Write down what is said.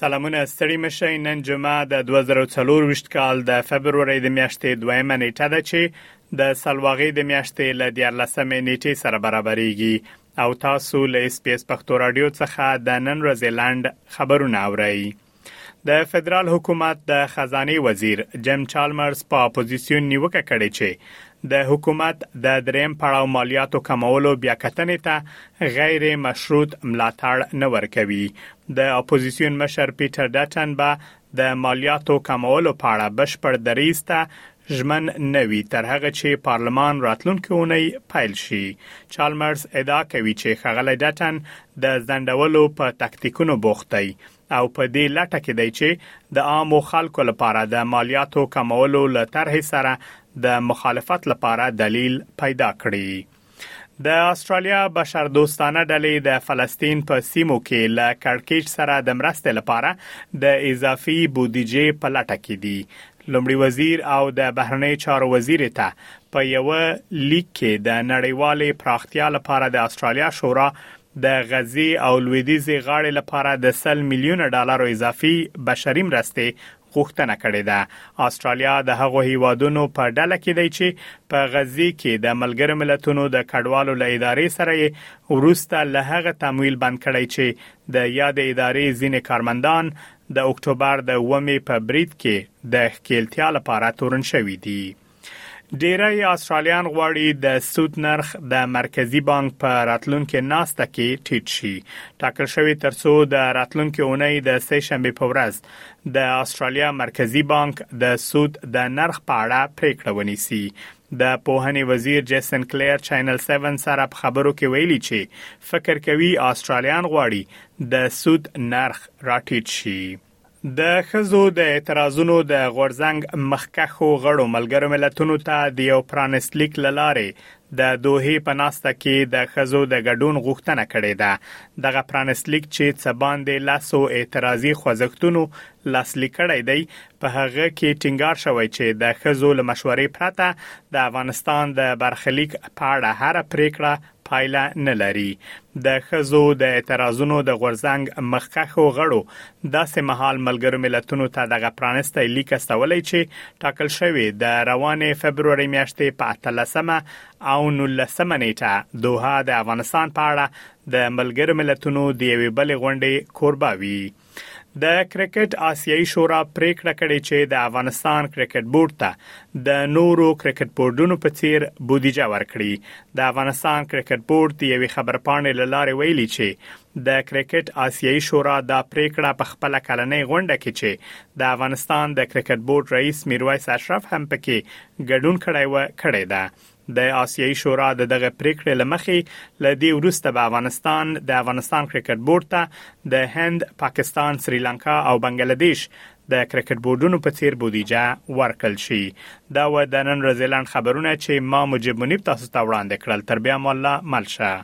سلامونه ستړي مشه نن جمعه د 2024 کال د فبرवरी د میاشتې دویمه نیټه ده چې د سلواغې د میاشتې ل 14مې نیټې سره برابرېږي او تاسو له اس پی اس پښتو رادیو څخه د نن ورځې لاند خبرونه اورئ د فدرال حکومت د خزانه وزیر جیم چالمرز په اپوزیسیون نیوکه کړې چې د حکومت د دریم پړاو مالیاتو کمولو بیا کتنې ته غیر مشروط ملاتړ نه ورکوي د اپوزیسیون مشر پیټر ډټن به د مالیاتو کمولو په اړه بشپړ دریځ ته ژمن نه وي تر هغه چې پارلمان راتلونکې اونۍ پیل شي. چالمرز ادعا کوي چې ښاغلی ډټن د ځنډولو په تکتیکونو بوخت دی او په دې لټه کې دی چې د عامو خلکو لپاره د مالیاتو کمولو له طرحې سره د مخالفت لپاره دلیل پیدا کړي. د استرالیا بشر دوستانه ډلې د فلسطین په سیمو کې له کړکېچ سره د مرستې لپاره د اضافي بودیجې په لټه کې دي لومړي وزیر او د بهرنی چارو وزیر ته په یو لیک کې د نړیوالې پراختیا لپاره د استرالیا شورا د غزي او لویدیزي غاړې لپاره د 100 میلیون ډالرو اضافي بشري مرستې غوښتنه کړې ده. استرالیا د هغو هیوادونو په ډله کې دی چې په غزې کې د ملګرو ملتونو د کډوالو له ادارې سره یې وروسته له هغه تمویل بند کړی چې د یادې ادارې ځینې کارمندان د اکتوبر د اوومې په برید کې د ښکیلتیا لپاره تورن شوي دي. ډیری استرالیان غواړي د سود نرخ د مرکزی بانک په راتلونکو ناسته کې ټیټ شي ټاکل شوی ترڅو د راتلونکو اونۍ د سه شنبه په ورځ د استرالیا مرکزی بانک د سود د نرخ په اړه پریکړه ونیسي د پوهنې وزیر جیسن کلیر چینل 7 سره په خبرو کې ویلي چې فکر کوي استرالیان غواړي د سود نرخ راټیټ شي د ښځو د اعتراضونو د غورځنګ مخکښو غړو ملګرو ملتونو ته د یو پرانست لیک له لارې د دوحې په ناسته کې د ښځو د ګډون غوښتنه کړې ده. دغه پرانست لیک چې څه باندې لسو اعتراضي خوځښتونو لاسلیک کړی دی، په هغه کې ټینګار شوی چې د ښځو له مشورې پرته د افغانستان د برخلیک په اړه هره پرېکړه پایله نه لري. د ښځو د اعتراضونو د غورځنګ مخکښو غړو داسې مهال ملګرو ملتونو ته دغه پرانیستی لیک استولی چې ټاکل شوې د روانې فبرورۍ میاشتې په اتلسمه او نولسمه نیټه دوحه د افغانستان په اړه د ملګرو ملتونو د یوې بلې غونډې کوربه وي. د کرکټ آسیایي شورا پریکړه کړې چې د افغانستان کرکټ بورډ ته د نورو کرکټ بورډونو په څیر بودیجه ورکړي د افغانستان کرکټ بورډ د یوې خبرپاڼې لاره ویلي چې د کرکټ آسیایي شورا دا پریکړه په خپل کلنۍ غونډه کې چې د افغانستان د کرکټ بورډ رئیس میرویس اشرف هم پکې ګډون کړی و کړې ده د آسیايي شورا د دغه پریکړې لمخې له دې وروسته به افغانستان د افغانستان کرکټ بورډ ته د هند، پاکستان، سریلانکا او بنگله دیش د کرکټ بورډونو په څیر بودیجه ورکړل شي دا و د نن ورځې لنډ خبرونه چې ما مجيب منيب تاسو ته وړاندې کړل تر بیا مو الله مل شه.